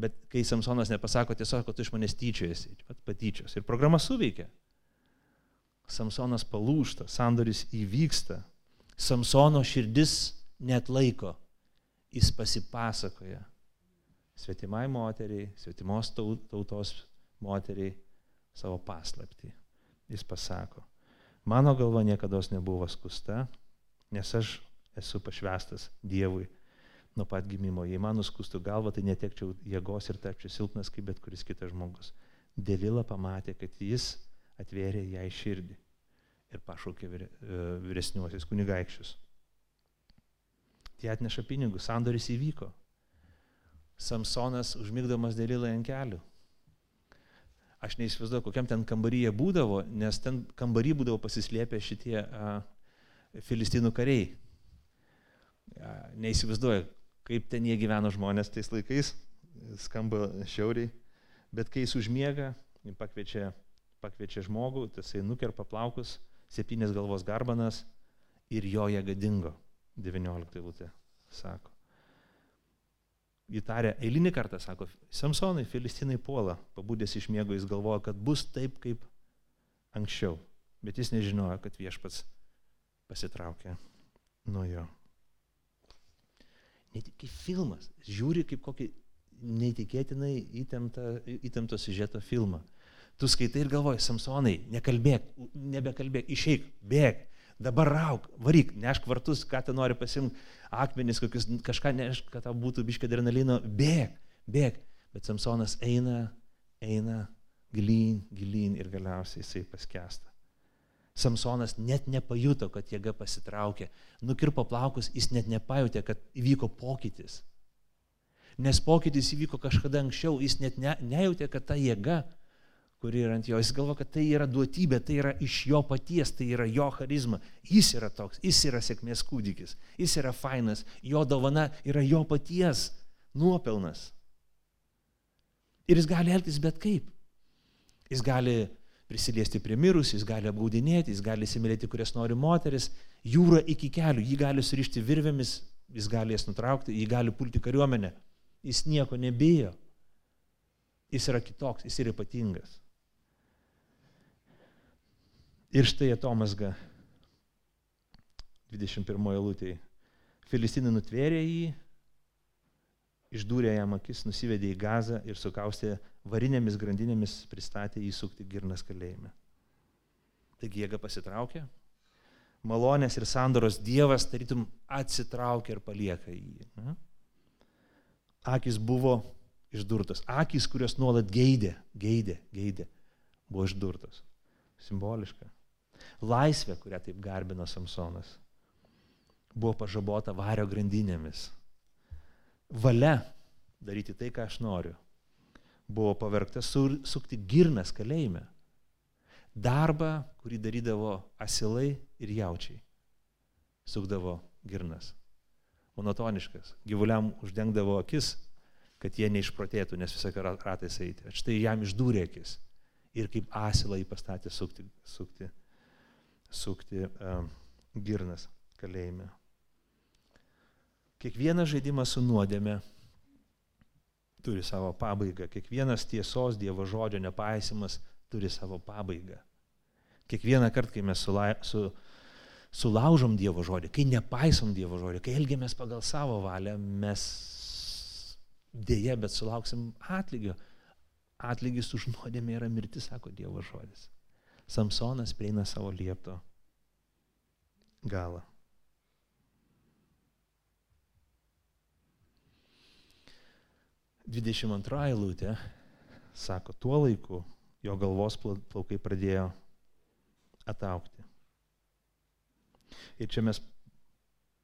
bet kai Samsonas nepasako tiesiog, kad tu iš manęs tyčiojasi, patyčios. Ir programa suveikia. Samsonas palūšta, sandoris įvyksta, Samsono širdis net laiko, jis pasipasakoja svetimai moteriai, svetimos tautos moteriai savo paslapti. Jis pasako, mano galva niekada nebuvo skusta, nes aš esu pašvestas Dievui nuo pat gimimo. Jei man nuskustų galvą, tai netekčiau jėgos ir tapčiau silpnas kaip bet kuris kitas žmogus. Delila pamatė, kad jis atvėrė jai širdį ir pašaukė e, vyresniuosius kunigaikščius. Tie atneša pinigus, sandoris įvyko, Samsonas užmigdamas Delilą ant kelių. Aš neįsivaizduoju, kokiam ten kambaryje būdavo, nes ten kambarį būdavo pasislėpę šitie a, filistinų kariai. A, neįsivaizduoju, kaip ten jie gyveno žmonės tais laikais, skamba šiauriai, bet kai jis užmiega, pakviečia, pakviečia žmogų, tasai nukerpa plaukus, septynės galvos garbanas ir jo jėga dingo. 19 eilutė sako įtarė eilinį kartą, sako, Samsonai, filistinai puola, pabudęs iš miego jis galvoja, kad bus taip kaip anksčiau, bet jis nežinojo, kad viešpats pasitraukė nuo jo. Net kaip filmas, žiūri kaip kokį neįtikėtinai įtemptą, įtempto sižeto filmą. Tu skaitai ir galvoji, Samsonai, nekalbėk, nebekalbėk, išeik, bėg, dabar rauk, varyk, nešk vartus, ką tu nori pasimti, akmenis, kokius, kažką nešk, kad tau būtų biškai adrenalino, bėg, bėg. Bet Samsonas eina, eina gilyn, gilyn ir galiausiai jisai paskesta. Samsonas net nepajuto, kad jėga pasitraukė. Nukirpo plaukus, jis net nepajutė, kad įvyko pokytis. Nes pokytis įvyko kažkada anksčiau, jis net ne, nejautė, kad ta jėga kuri yra ant jo. Jis galvo, kad tai yra duotybė, tai yra iš jo paties, tai yra jo charizma. Jis yra toks, jis yra sėkmės kūdikis, jis yra fainas, jo dovana yra jo paties nuopelnas. Ir jis gali elgtis bet kaip. Jis gali prisiliesti prie mirusių, jis gali apgaudinėti, jis gali įsimylėti, kurias nori moteris, jūra iki kelių, jį gali surišti virvėmis, jis gali jas nutraukti, jį gali pulti kariuomenę. Jis nieko nebijo. Jis yra kitoks, jis yra ypatingas. Ir štai atomasga 21 eilutėje. Filistinai nutvėrė jį, išdūrė jam akis, nusivedė į gazą ir sukaustė varinėmis grandinėmis, pristatė jį sukti girnas kalėjime. Taigi jėga pasitraukė, malonės ir sandoros Dievas tarytum atsitraukia ir palieka jį. Ne? Akis buvo išdurtos, akis, kurios nuolat geidė, geidė, geidė, buvo išdurtos. Simboliška. Laisvė, kurią taip garbino Samsonas, buvo pažabota vario grandinėmis valia daryti tai, ką aš noriu, buvo pavergta sukti girnas kalėjime. Darbą, kurį darydavo asilai ir jaučiai. Sukdavo girnas. Monotoniškas. Gyvuliam uždengdavo akis, kad jie neišprotėtų, nes visą ratais eiti. Štai jam išdūrė akis. Ir kaip asilą jį pastatė sukti, sukti, sukti um, girnas kalėjime. Kiekvienas žaidimas su nuodėme turi savo pabaigą. Kiekvienas tiesos Dievo žodžio nepaisimas turi savo pabaigą. Kiekvieną kartą, kai mes sula, su, sulaužom Dievo žodį, kai nepaisom Dievo žodį, kai elgiamės pagal savo valią, mes dėje, bet sulauksim atlygio. Atlygis už nuodėmę yra mirtis, sako Dievo žodis. Samsonas prieina savo liepto galą. 22 eilutė sako, tuo laiku jo galvos plaukai pradėjo ataukti. Ir čia mes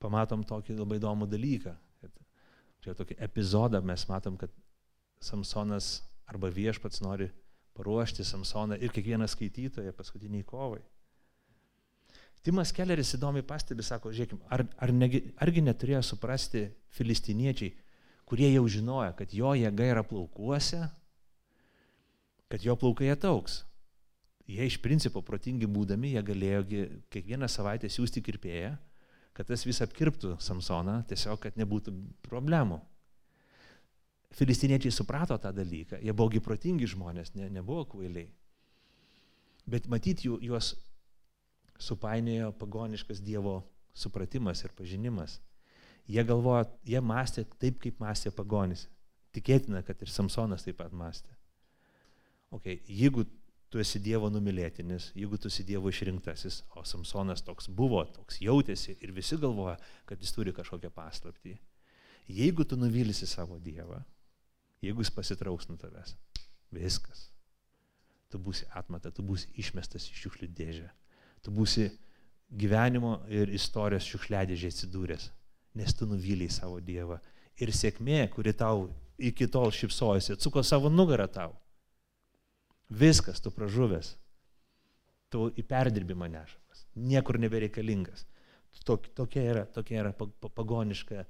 pamatom tokį labai įdomų dalyką. Čia tokį epizodą mes matom, kad Samsonas arba viešpats nori paruošti Samsoną ir kiekvieną skaitytoją paskutiniai kovai. Timas Kelleris įdomiai pastebi, sako, žiūrėkime, ar, ar negi, argi neturėjo suprasti filistiniečiai, kurie jau žinojo, kad jo jėga yra plaukuose, kad jo plaukai atauks. Jie iš principo protingi būdami, jie galėjo kiekvieną savaitę siūsti kirpėją, kad tas vis apkirptų Samsoną, tiesiog, kad nebūtų problemų. Filistiniečiai suprato tą dalyką, jie buvogi protingi žmonės, ne, nebuvo kvailiai. Bet matyt, jų, juos supainiojo pagoniškas Dievo supratimas ir pažinimas. Jie galvoja, jie mąstė taip, kaip mąstė pagonis. Tikėtina, kad ir Samsonas taip pat mąstė. Okay, jeigu tu esi Dievo numylėtinis, jeigu tu esi Dievo išrinktasis, o Samsonas toks buvo, toks jautėsi ir visi galvoja, kad jis turi kažkokią paslaptį. Jeigu tu nuvylysi savo Dievą, jeigu jis pasitrauks nuo tavęs, viskas. Tu būsi atmata, tu būsi išmestas iš šiukšlių dėžę. Tu būsi gyvenimo ir istorijos šiukšliadėžė atsidūręs nes tu nuvyliai savo Dievą. Ir sėkmė, kuri tau iki tol šipsojasi, atsuko savo nugarą tau. Viskas, tu pražuvęs. Tu į perdirbimą nešamas. Niekur nebereikalingas. Tokia yra, tokia yra pagoniška,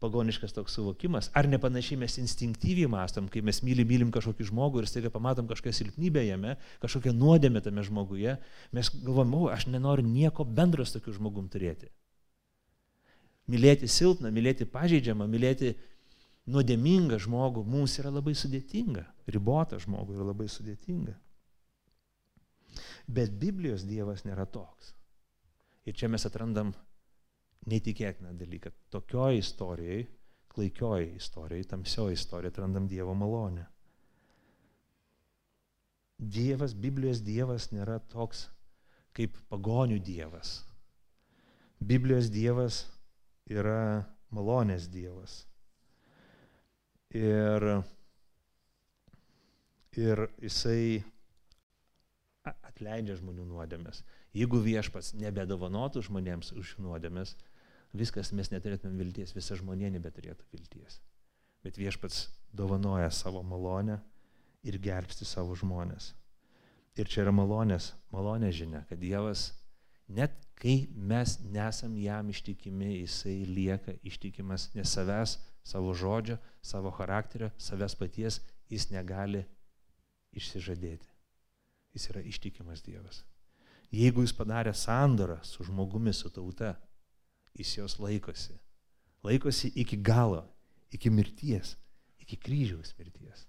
pagoniškas toks suvokimas. Ar nepanašiai mes instinktyviai mastom, kai mes mylim, mylim kažkokį žmogų ir staiga pamatom kažkokią silpnybę jame, kažkokią nuodėmę tame žmoguje, mes galvom, o, aš nenoriu nieko bendro su tokiu žmogum turėti. Mylėti silpną, mylėti pažeidžiamą, mylėti nuodėmingą žmogų mums yra labai sudėtinga. Ribotą žmogų yra labai sudėtinga. Bet Biblijos Dievas nėra toks. Ir čia mes atrandam neįtikėtiną dalyką. Tokioj istorijai, klaikioj istorijai, tamsioji istorija atrandam Dievo malonę. Dievas, Biblijos Dievas nėra toks kaip pagonių Dievas. Biblijos Dievas yra malonės Dievas. Ir, ir jisai atleidžia žmonių nuodėmės. Jeigu viešpats nebedovanotų žmonėms už nuodėmės, viskas mes neturėtume vilties, visa žmonė nebeturėtų vilties. Bet viešpats dovanoja savo malonę ir gelbsti savo žmonės. Ir čia yra malonės, malonės žinia, kad Dievas net kai mes nesam jam ištikimi, jisai lieka ištikimas ne savęs, savo žodžio, savo charakterio, savęs paties jis negali išsižadėti. Jis yra ištikimas Dievas. Jeigu jis padarė sandorą su žmogumi, su tauta, jis jos laikosi. Laikosi iki galo, iki mirties, iki kryžiaus mirties.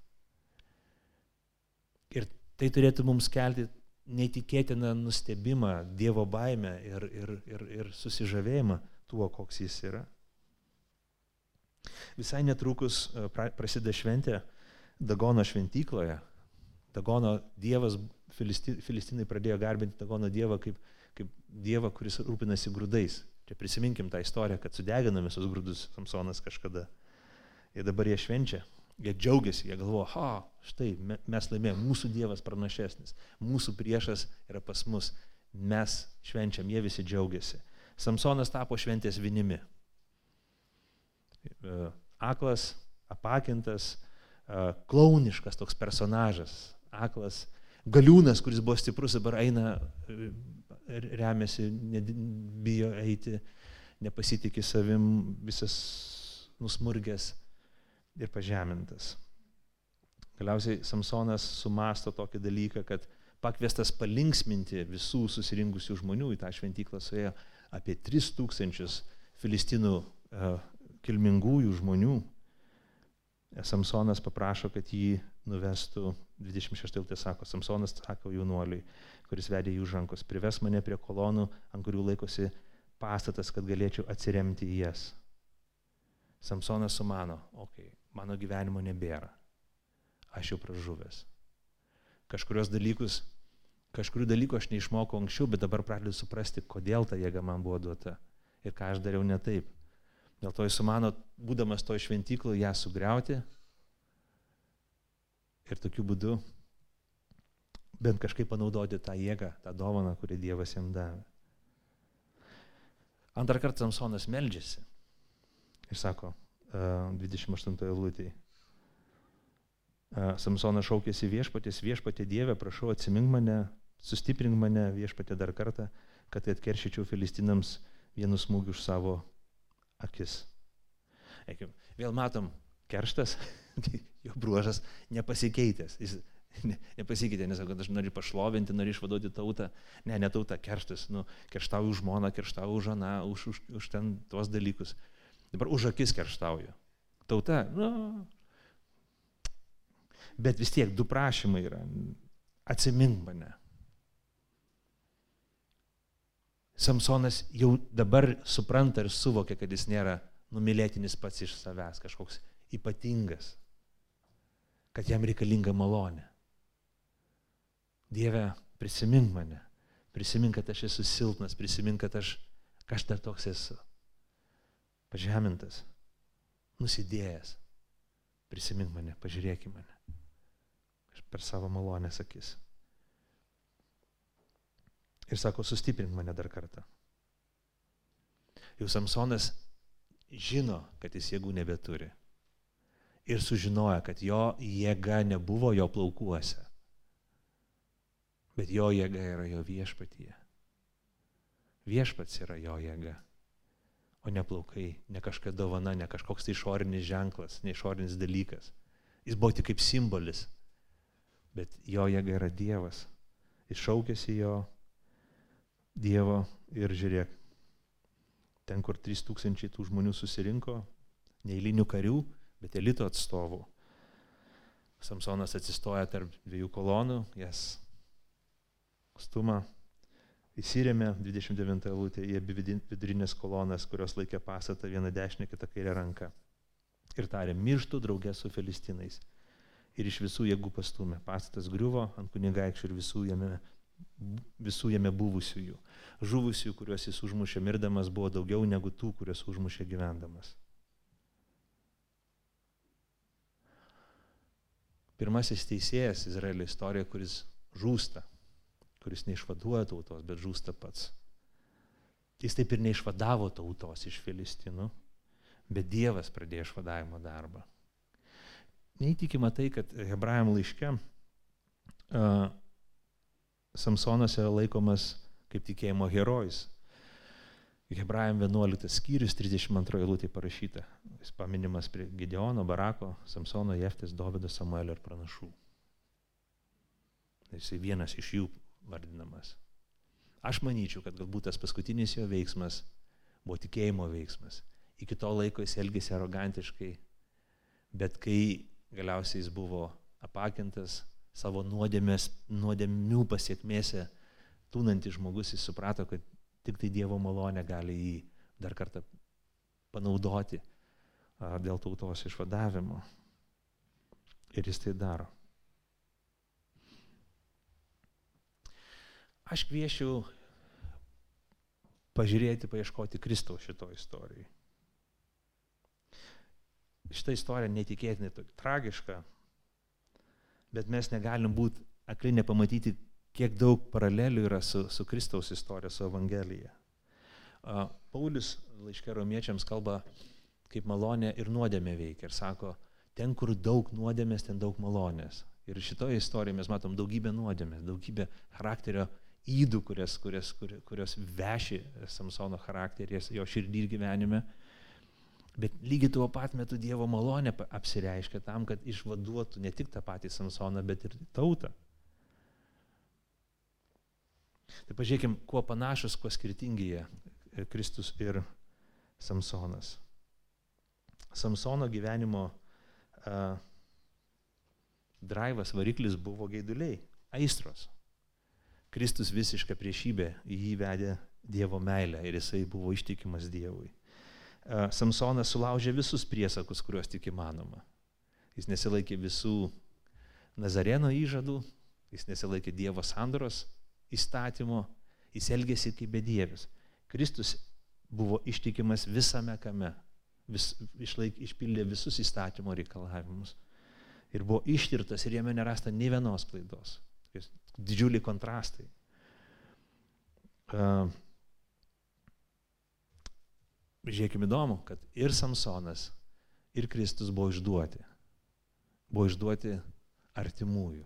Ir tai turėtų mums kelti neįtikėtiną nustebimą, Dievo baimę ir, ir, ir, ir susižavėjimą tuo, koks jis yra. Visai netrukus e, prasideda šventė Dagono šventykloje. Dagono dievas, Filisti, Filistinai pradėjo garbinti Dagono dievą kaip, kaip dievą, kuris rūpinasi grūdais. Čia prisiminkim tą istoriją, kad sudegino visus grūdus Samsonas kažkada. Ir dabar jie švenčia Jie džiaugiasi, jie galvoja, ha, štai mes laimėjome, mūsų Dievas pranašesnis, mūsų priešas yra pas mus, mes švenčiam, jie visi džiaugiasi. Samsonas tapo šventės vinimi. E, aklas, apakintas, e, klauniškas toks personažas, aklas, galiūnas, kuris buvo stiprus, dabar eina, e, remiasi, bijo eiti, nepasitikė savim, visas nusmurgęs ir pažemintas. Galiausiai Samsonas sumasto tokį dalyką, kad pakviestas palinksminti visų susirinkusių žmonių į tą šventyklą suėjo apie 3000 filistinų uh, kilmingųjų žmonių. Samsonas paprašo, kad jį nuvestų, 26 eilutė sako, Samsonas sako jaunuoliui, kuris vedė jų žankos, prives mane prie kolonų, ant kurių laikosi pastatas, kad galėčiau atsiremti į jas. Samsonas sumano, okei, okay, mano gyvenimo nebėra. Aš jau pražuvęs. Kažkurios dalykus, kažkurių dalykų aš neišmokau anksčiau, bet dabar pradedu suprasti, kodėl ta jėga man buvo duota ir ką aš dariau ne taip. Dėl to jis sumano, būdamas to šventyklų, ją sugriauti ir tokiu būdu bent kažkaip panaudoti tą jėgą, tą dovaną, kurį Dievas jam davė. Antrą kartą Samsonas meldžiasi ir sako, 28 eilutėje. Samsonas šaukėsi viešpatės, viešpatė Dieve, prašau atsimink mane, sustiprink mane viešpatė dar kartą, kad atkeršyčiau filistinams vienu smūgiu už savo akis. Eikim, vėl matom, kerštas, jo bruožas nepasikeitęs. Jis ne, nepasikeitė, nes kad aš noriu pašlovinti, noriu išvaduoti tautą. Ne, ne tauta, kerštas. Nu, kerštau už žmoną, kerštau už žaną, už, už, už ten tuos dalykus. Dabar už akis kerštauju. Tauta, nu. Bet vis tiek du prašymai yra. Atsimink mane. Samsonas jau dabar supranta ir suvokia, kad jis nėra numylėtinis pats iš savęs, kažkoks ypatingas, kad jam reikalinga malonė. Dieve, prisimink mane, prisimink, kad aš esu silpnas, prisimink, kad aš, aš dar toks esu pažemintas, nusidėjęs. Prisimink mane, pažiūrėk į mane. Aš per savo malonės akis. Ir sako, sustiprink mane dar kartą. Jau Samsonas žino, kad jis jėgų nebeturi. Ir sužinoja, kad jo jėga nebuvo jo plaukuose, bet jo jėga yra jo viešpatyje. Viešpats yra jo jėga o ne plaukai, ne kažkokia dovana, ne kažkoks tai išorinis ženklas, ne išorinis dalykas. Jis buvo tik kaip simbolis, bet jo jėga yra Dievas. Jis šaukėsi jo Dievo ir žiūrėk, ten, kur 3000 tų žmonių susirinko, neįlinių karių, bet elito atstovų. Samsonas atsistoja tarp dviejų kolonų, jas stuma Įsirėmė 29 eilutė į abi vidurinės kolonas, kurios laikė pastatą vieną dešinę, kitą kairę ranką. Ir tarė, mirštų draugė su filistinais. Ir iš visų jėgų pastumė. Pastatas griuvo ant kunigaikščių ir visų jame, visų jame buvusiųjų. Žuvusių, kuriuos jis užmušė mirdamas, buvo daugiau negu tų, kuriuos užmušė gyvendamas. Pirmasis teisėjas Izraelio istorija, kuris žūsta kuris neišvaduoja tautos, bet žūsta pats. Jis taip ir neišvadavo tautos iš Filistinų, bet Dievas pradėjo išvadavimo darbą. Neįtikima tai, kad Hebrajam laiške uh, Samsonas yra laikomas kaip tikėjimo herojus. Hebrajam 11 skyrius 32 eilutė parašyta. Jis paminimas prie Gideono, Barako, Samsono, Jeftės, Dovido, Samuelio ir pranašų. Jisai vienas iš jų vardinamas. Aš manyčiau, kad galbūt tas paskutinis jo veiksmas buvo tikėjimo veiksmas. Iki to laiko jis elgėsi arogantiškai, bet kai galiausiai jis buvo apakintas savo nuodėmės, nuodėmių pasiekmėse, tūnantis žmogus, jis suprato, kad tik tai Dievo malonė gali jį dar kartą panaudoti dėl tautos išvadavimo. Ir jis tai daro. Aš kviečiu pažiūrėti, paieškoti Kristaus šito istorijai. Šitą istoriją netikėtinai tragiška, bet mes negalim būti akli nepamatyti, kiek daug paralelių yra su, su Kristaus istorija, su Evangelija. Paulius laiškė romiečiams kalba, kaip malonė ir nuodėmė veikia ir sako, ten, kur daug nuodėmės, ten daug malonės. Ir šitoje istorijoje mes matom daugybę nuodėmės, daugybę charakterio įdų, kurias, kurias, kurios, kurios veši Samsono charakterį, jo širdį ir gyvenime. Bet lygiai tuo pat metu Dievo malonė apsireiškia tam, kad išvaduotų ne tik tą patį Samsoną, bet ir tautą. Tai pažiūrėkim, kuo panašus, kuo skirtingi jie e, Kristus ir Samsonas. Samsono gyvenimo uh, drivas, variklis buvo gaiduliai, aistros. Kristus visiška priešybė, jį vedė Dievo meilę ir jisai buvo ištikimas Dievui. Uh, Samsonas sulaužė visus priesakus, kuriuos tik įmanoma. Jis nesilaikė visų Nazareno įžadų, jis nesilaikė Dievo sandoros įstatymo, jis elgėsi kaip bedievis. Kristus buvo ištikimas visame kame, vis, išlaik, išpildė visus įstatymo reikalavimus. Ir buvo ištirtas ir jame nerasta nei vienos klaidos. Didžiuliai kontrastai. Uh, Žiūrėkime įdomu, kad ir Samsonas, ir Kristus buvo išduoti. Buvo išduoti artimųjų.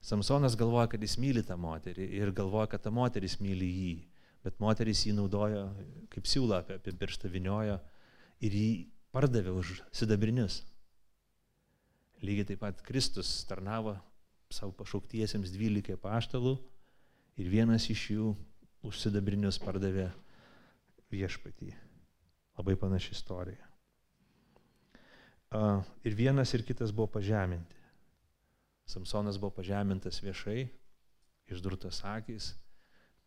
Samsonas galvoja, kad jis myli tą moterį ir galvoja, kad ta moteris myli jį, bet moteris jį naudojo kaip siūlą apie, pirštą viniojo ir jį pardavė už sidabrinius. Lygiai taip pat Kristus tarnavo savo pašauktiesiems dvylikai paštalų ir vienas iš jų už sidabrinius pardavė viešpatį. Labai panaši istorija. Ir vienas ir kitas buvo pažeminti. Samsonas buvo pažemintas viešai, išdurtas akis,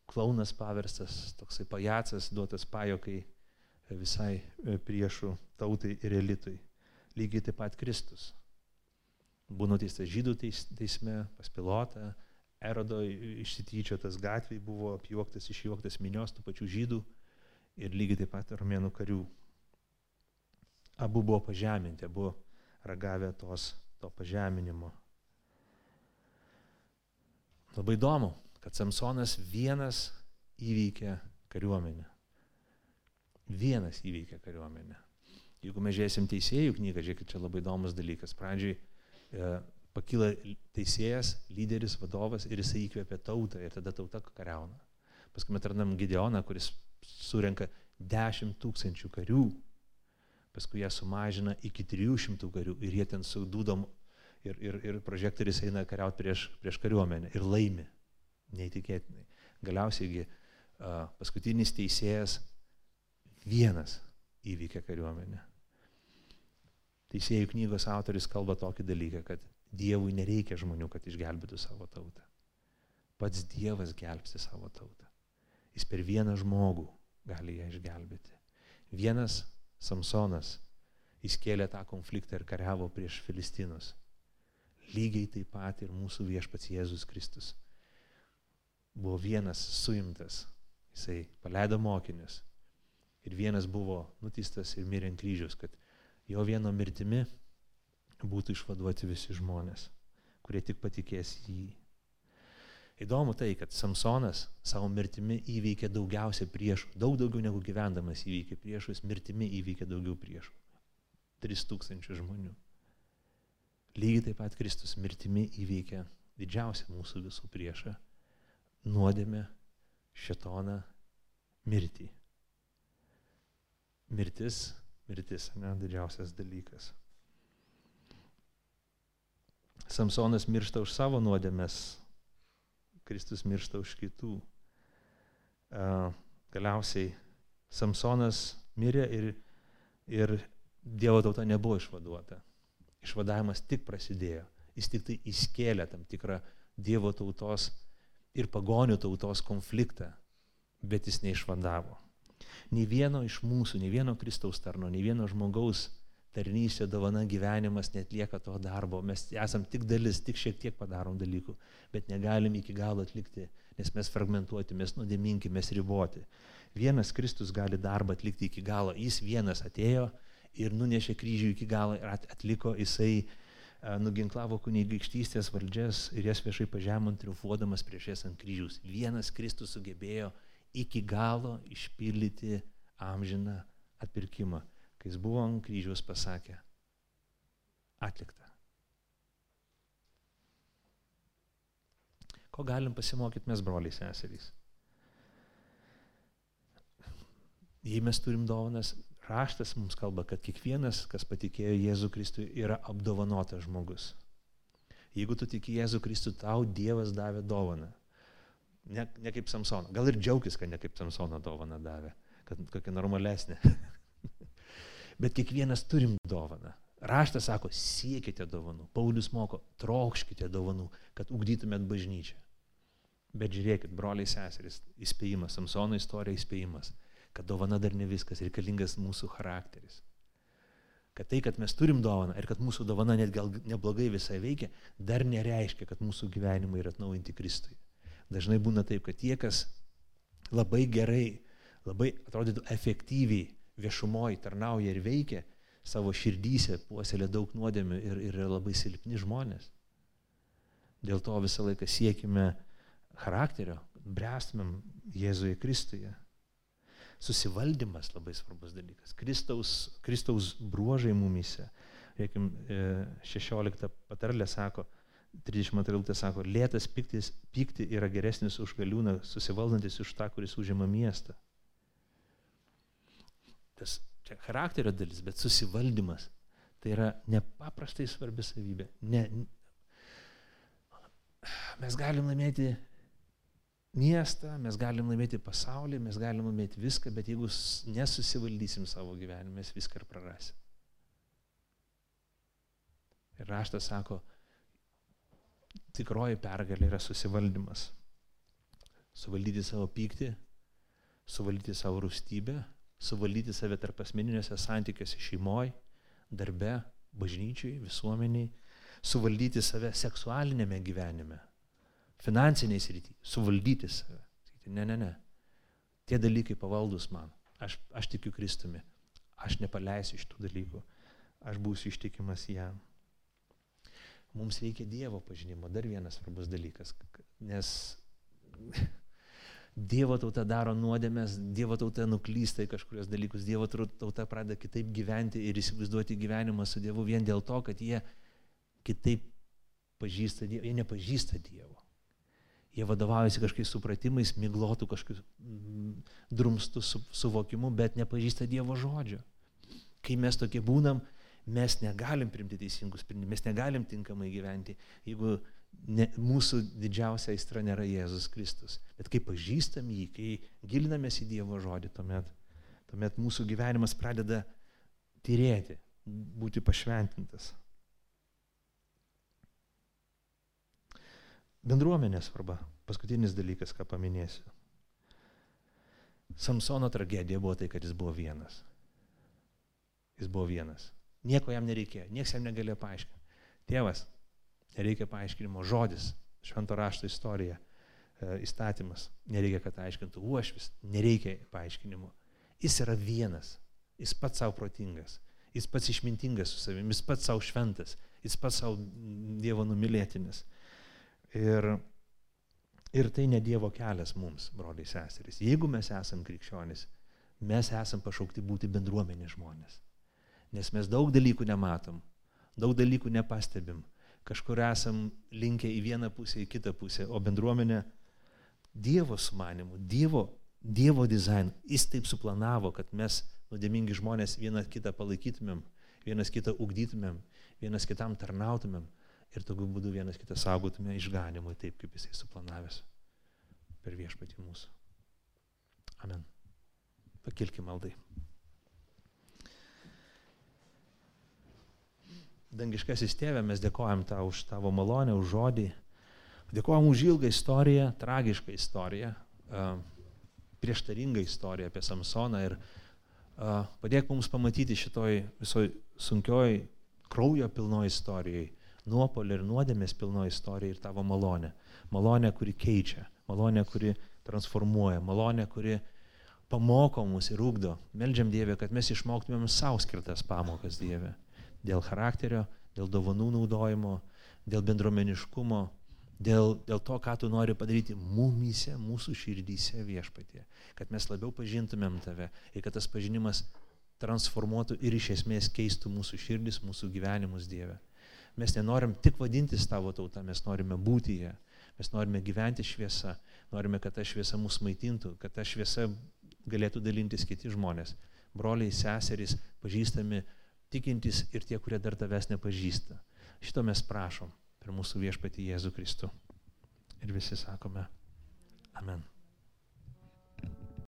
klaunas paverstas, toksai pajacas duotas pajokai visai e, priešų tautai ir elitui. Lygiai taip pat Kristus. Buvo nuteistas žydų teis, teisme, pas pilotą, erodo išsityčiotas gatvėje, buvo apjuoktas, išjuoktas minios tų pačių žydų ir lygiai taip pat romėnų karių. Abu buvo pažeminti, abu ragavę tos, to pažeminimo. Labai įdomu, kad Samsonas vienas įveikė kariuomenę. Vienas įveikė kariuomenę. Jeigu mes žiūrėsim teisėjų knygą, žiūrėkit, čia labai įdomus dalykas. Pradžiai e, pakyla teisėjas, lyderis, vadovas ir jisai įkvėpia tautą ir tada tauta kariauna. Paskui mes randam Gideoną, kuris surenka 10 tūkstančių karių, paskui ją sumažina iki 300 karių ir jie ten su dūdom ir, ir, ir prožektorius eina kariauti prieš, prieš kariuomenę ir laimi. Neįtikėtinai. Galiausiai uh, paskutinis teisėjas vienas įvykė kariuomenę. Teisėjų knygos autoris kalba tokį dalyką, kad Dievui nereikia žmonių, kad išgelbėtų savo tautą. Pats Dievas gelbsti savo tautą. Jis per vieną žmogų gali ją išgelbėti. Vienas Samsonas įskėlė tą konfliktą ir kariavo prieš Filistinus lygiai taip pat ir mūsų viešpats Jėzus Kristus. Buvo vienas suimtas, jisai paleido mokinius ir vienas buvo nutistas ir mirė ant kryžiaus, kad jo vieno mirtimi būtų išvaduoti visi žmonės, kurie tik patikės jį. Įdomu tai, kad Samsonas savo mirtimi įveikė daugiausia priešų, daug daugiau negu gyvendamas įveikė priešus, mirtimi įveikė daugiau priešų. 3000 žmonių. Lygiai taip pat Kristus mirtimi įveikia didžiausią mūsų visų priešą - nuodėmę, šetoną, mirtį. mirtis, mirtis, ne, didžiausias dalykas. Samsonas miršta už savo nuodėmės, Kristus miršta už kitų. Galiausiai Samsonas mirė ir, ir Dievo tauta nebuvo išvaduota. Išvadavimas tik prasidėjo. Jis tik tai įskėlė tam tikrą Dievo tautos ir pagonių tautos konfliktą, bet jis neišvadavo. Nei vieno iš mūsų, nei vieno Kristaus tarno, nei vieno žmogaus tarnystė, dovana gyvenimas netlieka to darbo. Mes esam tik dalis, tik šiek tiek padarom dalykų, bet negalim iki galo atlikti, nes mes fragmentuoti, mes nuodėminki, mes riboti. Vienas Kristus gali darbą atlikti iki galo. Jis vienas atėjo ir nunešė kryžių iki galo ir atliko, jisai nuginklavo kunigaikštystės valdžias ir jas viešai pažemant triumfuodamas prieš jas ant kryžiaus. Vienas Kristus sugebėjo iki galo išpildyti amžiną atpirkimą kai jis buvo ant kryžiaus pasakė, atlikta. Ko galim pasimokyti mes, broliai seserys? Jei mes turim dovanas, raštas mums kalba, kad kiekvienas, kas patikėjo Jėzų Kristui, yra apdovanotas žmogus. Jeigu tu tiki Jėzų Kristų, tau Dievas davė dovaną. Ne, ne kaip Samsoną. Gal ir džiaugis, kad ne kaip Samsoną dovaną davė, kad kokia normalesnė. Bet kiekvienas turim dovaną. Raštas sako, siekite dovanų. Paulius moko, trokškite dovanų, kad ugdytumėt bažnyčią. Bet žiūrėkit, broliai seserys, įspėjimas, Samsono istorija įspėjimas, kad dovana dar ne viskas, reikalingas mūsų charakteris. Kad tai, kad mes turim dovaną ir kad mūsų dovana net gal neblogai visai veikia, dar nereiškia, kad mūsų gyvenimai yra atnaujinti Kristui. Dažnai būna taip, kad tie, kas labai gerai, labai atrodytų efektyviai viešumoje tarnauja ir veikia, savo širdyse puoselė daug nuodėmių ir, ir yra labai silpni žmonės. Dėl to visą laiką siekime charakterio, bręstumėm Jėzuje Kristuje. Susivaldymas labai svarbus dalykas. Kristaus, Kristaus bruožai mumise. Reikim, 16 e, patarlė sako, 32 eilutė sako, lėtas piktis, pikti yra geresnis už galiūną, susivaldantis už tą, kuris užima miestą tas čia charakterio dalis, bet susivaldymas. Tai yra nepaprastai svarbi savybė. Ne, mes galim laimėti miestą, mes galim laimėti pasaulį, mes galim laimėti viską, bet jeigu nesusivaldysim savo gyvenime, mes viską ir prarasim. Ir raštas sako, tikroji pergalė yra susivaldymas. Suvaldyti savo pyktį, suvaldyti savo rūstybę, suvaldyti save tarp asmeniniuose santykiuose šeimoje, darbe, bažnyčiai, visuomeniai, suvaldyti save seksualinėme gyvenime, finansiniai srity, suvaldyti save. Ne, ne, ne. Tie dalykai pavaldus man. Aš, aš tikiu Kristumi. Aš nepaleisiu iš tų dalykų. Aš būsiu ištikimas jam. Mums reikia Dievo pažinimo. Dar vienas svarbus dalykas. Nes Dievo tauta daro nuodėmės, Dievo tauta nuklysta į kažkurios dalykus, Dievo tauta pradeda kitaip gyventi ir įsivaizduoti gyvenimą su Dievu vien dėl to, kad jie kitaip pažįsta Dievą, jie nepažįsta Dievo. Jie vadovaujasi kažkokiais supratimais, miglotų kažkokiu mm, drumstų su, suvokimu, bet nepažįsta Dievo žodžio. Kai mes tokie būnam, mes negalim primti teisingus sprendimus, mes negalim tinkamai gyventi, jeigu ne, mūsų didžiausia aistra nėra Jėzus Kristus. Bet kai pažįstam jį, kai gilinamės į Dievo žodį, tuomet, tuomet mūsų gyvenimas pradeda tyrėti, būti pašventintas. Bendruomenės svarba. Paskutinis dalykas, ką paminėsiu. Samsono tragedija buvo tai, kad jis buvo vienas. Jis buvo vienas. Nieko jam nereikėjo, niekas jam negalėjo paaiškinti. Tėvas, Nereikia paaiškinimo žodis, švento rašto istorija, e, įstatymas. Nereikia, kad aiškintų uošvis, nereikia paaiškinimo. Jis yra vienas, jis pats savo protingas, jis pats išmintingas su savimi, jis pats savo šventas, jis pats savo Dievo numylėtinis. Ir, ir tai ne Dievo kelias mums, broliai seserys. Jeigu mes esam krikščionys, mes esam pašaukti būti bendruomenė žmonės. Nes mes daug dalykų nematom, daug dalykų nepastebim, kažkur esam linkę į vieną pusę, į kitą pusę, o bendruomenė Dievo sumanimu, Dievo, Dievo dizainą, jis taip suplanavo, kad mes nuodėmingi žmonės vieną kitą palaikytumėm, vienas kitą ugdytumėm, vienas kitam tarnautumėm ir tokiu būdu vienas kitą saugotume išganimui taip, kaip jisai suplanavęs per viešpatį mūsų. Amen. Pakilkime maldai. Dangiškasis tėvė, mes dėkojam tau už tavo malonę, už žodį. Dėkojam už ilgą istoriją, tragišką istoriją, prieštaringą istoriją apie Samsoną ir padėk mums pamatyti šitoj visoj sunkioj kraujo pilnoj istorijai, nuopolį ir nuodėmės pilnoj istorijai ir tavo malonę. Malonę, kuri keičia, malonę, kuri transformuoja, malonę, kuri pamoko mus ir ugdo. Meldžiam Dievę, kad mes išmoktumėm savo skirtas pamokas Dievę dėl charakterio, dėl dovanų naudojimo, dėl bendromeniškumo, dėl, dėl to, ką tu nori padaryti mumyse, mūsų širdyse viešpatie, kad mes labiau pažintumėm tave ir kad tas pažinimas transformuotų ir iš esmės keistų mūsų širdis, mūsų gyvenimus Dieve. Mes nenorim tik vadintis tavo tauta, mes norime būti ją, mes norime gyventi šviesą, norime, kad ta šviesa mus maitintų, kad ta šviesa galėtų dalintis kiti žmonės, broliai, seserys, pažįstami, tikintys ir tie, kurie dar tavęs nepažįsta. Šito mes prašom per mūsų viešpatį Jėzų Kristų. Ir visi sakome, Amen.